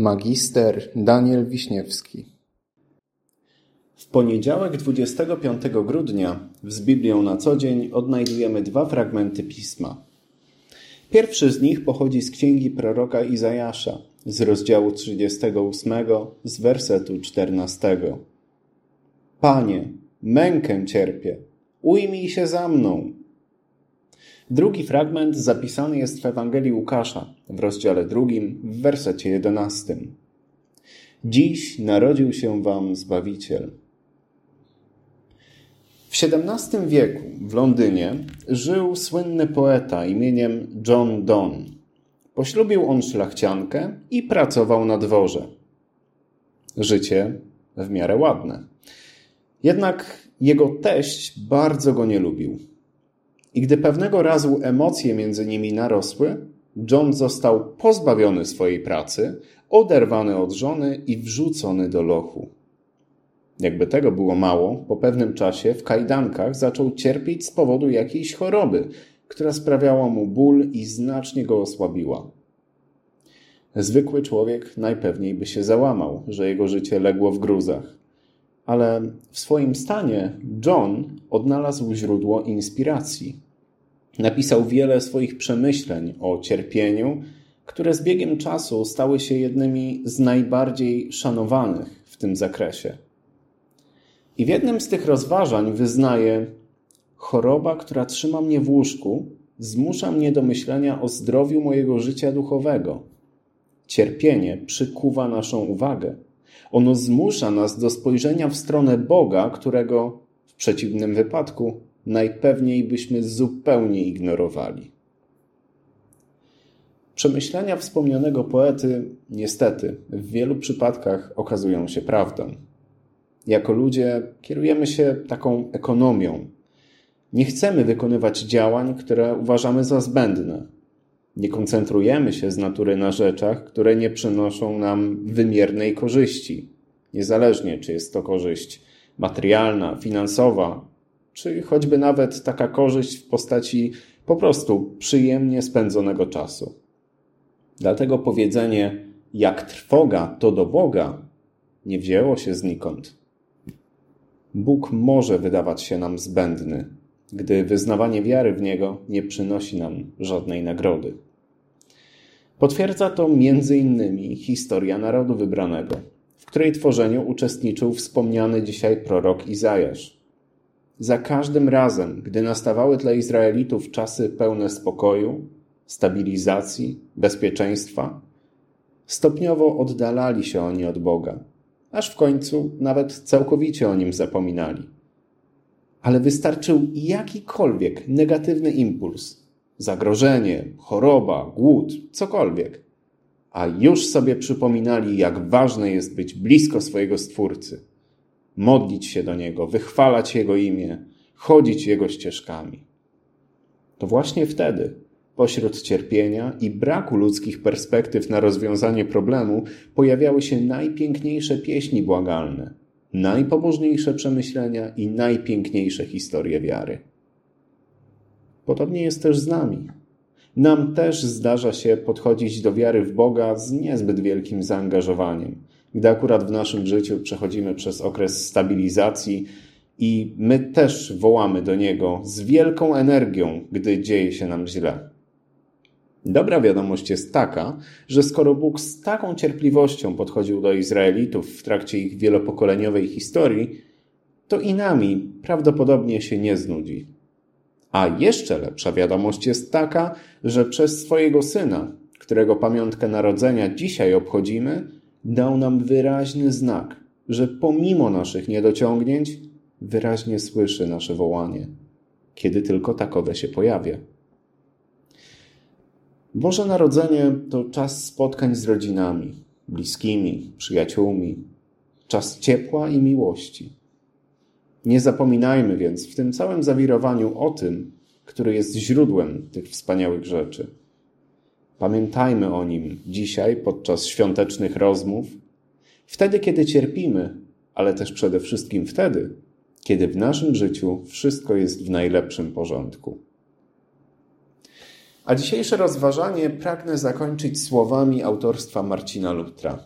Magister Daniel Wiśniewski W poniedziałek 25 grudnia z Biblią na co dzień odnajdujemy dwa fragmenty Pisma. Pierwszy z nich pochodzi z księgi proroka Izajasza z rozdziału 38 z wersetu 14. Panie, mękę cierpię, ujmij się za mną. Drugi fragment zapisany jest w Ewangelii Łukasza w rozdziale drugim w wersecie jedenastym. Dziś narodził się wam Zbawiciel. W XVII wieku w Londynie żył słynny poeta imieniem John Donne. Poślubił on szlachciankę i pracował na dworze. Życie w miarę ładne. Jednak jego teść bardzo go nie lubił. I gdy pewnego razu emocje między nimi narosły, John został pozbawiony swojej pracy, oderwany od żony i wrzucony do lochu. Jakby tego było mało, po pewnym czasie w kajdankach zaczął cierpieć z powodu jakiejś choroby, która sprawiała mu ból i znacznie go osłabiła. Zwykły człowiek najpewniej by się załamał, że jego życie legło w gruzach. Ale w swoim stanie John odnalazł źródło inspiracji. Napisał wiele swoich przemyśleń o cierpieniu, które z biegiem czasu stały się jednymi z najbardziej szanowanych w tym zakresie. I w jednym z tych rozważań wyznaje: Choroba, która trzyma mnie w łóżku, zmusza mnie do myślenia o zdrowiu mojego życia duchowego. Cierpienie przykuwa naszą uwagę. Ono zmusza nas do spojrzenia w stronę Boga, którego w przeciwnym wypadku najpewniej byśmy zupełnie ignorowali. Przemyślenia wspomnianego poety, niestety, w wielu przypadkach okazują się prawdą. Jako ludzie kierujemy się taką ekonomią. Nie chcemy wykonywać działań, które uważamy za zbędne. Nie koncentrujemy się z natury na rzeczach, które nie przynoszą nam wymiernej korzyści, niezależnie czy jest to korzyść materialna, finansowa, czy choćby nawet taka korzyść w postaci po prostu przyjemnie spędzonego czasu. Dlatego powiedzenie jak trwoga to do Boga nie wzięło się znikąd. Bóg może wydawać się nam zbędny, gdy wyznawanie wiary w Niego nie przynosi nam żadnej nagrody. Potwierdza to innymi historia narodu wybranego, w której tworzeniu uczestniczył wspomniany dzisiaj prorok Izajasz. Za każdym razem, gdy nastawały dla Izraelitów czasy pełne spokoju, stabilizacji, bezpieczeństwa, stopniowo oddalali się oni od Boga, aż w końcu nawet całkowicie o nim zapominali. Ale wystarczył jakikolwiek negatywny impuls, zagrożenie, choroba, głód, cokolwiek, a już sobie przypominali, jak ważne jest być blisko swojego Stwórcy, modlić się do Niego, wychwalać Jego imię, chodzić Jego ścieżkami. To właśnie wtedy, pośród cierpienia i braku ludzkich perspektyw na rozwiązanie problemu, pojawiały się najpiękniejsze pieśni błagalne, najpobożniejsze przemyślenia i najpiękniejsze historie wiary. Podobnie jest też z nami. Nam też zdarza się podchodzić do wiary w Boga z niezbyt wielkim zaangażowaniem, gdy akurat w naszym życiu przechodzimy przez okres stabilizacji i my też wołamy do Niego z wielką energią, gdy dzieje się nam źle. Dobra wiadomość jest taka, że skoro Bóg z taką cierpliwością podchodził do Izraelitów w trakcie ich wielopokoleniowej historii, to i nami prawdopodobnie się nie znudzi. A jeszcze lepsza wiadomość jest taka, że przez swojego syna, którego pamiątkę narodzenia dzisiaj obchodzimy, dał nam wyraźny znak, że pomimo naszych niedociągnięć wyraźnie słyszy nasze wołanie, kiedy tylko takowe się pojawia. Boże Narodzenie to czas spotkań z rodzinami, bliskimi, przyjaciółmi, czas ciepła i miłości. Nie zapominajmy więc w tym całym zawirowaniu o tym, który jest źródłem tych wspaniałych rzeczy. Pamiętajmy o nim dzisiaj podczas świątecznych rozmów, wtedy, kiedy cierpimy, ale też przede wszystkim wtedy, kiedy w naszym życiu wszystko jest w najlepszym porządku. A dzisiejsze rozważanie pragnę zakończyć słowami autorstwa Marcina Lutra.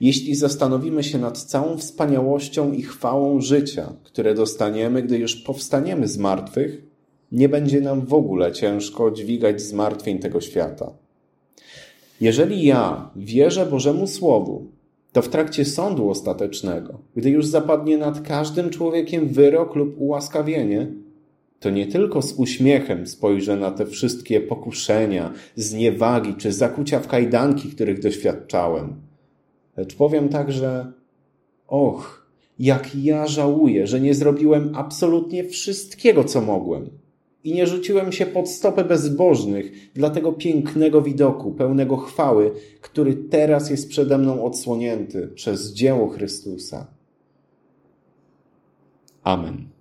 Jeśli zastanowimy się nad całą wspaniałością i chwałą życia, które dostaniemy, gdy już powstaniemy z martwych, nie będzie nam w ogóle ciężko dźwigać zmartwień tego świata. Jeżeli ja wierzę Bożemu Słowu, to w trakcie sądu ostatecznego, gdy już zapadnie nad każdym człowiekiem wyrok lub ułaskawienie, to nie tylko z uśmiechem spojrzę na te wszystkie pokuszenia, zniewagi czy zakucia w kajdanki, których doświadczałem, lecz powiem także: Och, jak ja żałuję, że nie zrobiłem absolutnie wszystkiego, co mogłem i nie rzuciłem się pod stopę bezbożnych dla tego pięknego widoku, pełnego chwały, który teraz jest przede mną odsłonięty przez dzieło Chrystusa. Amen.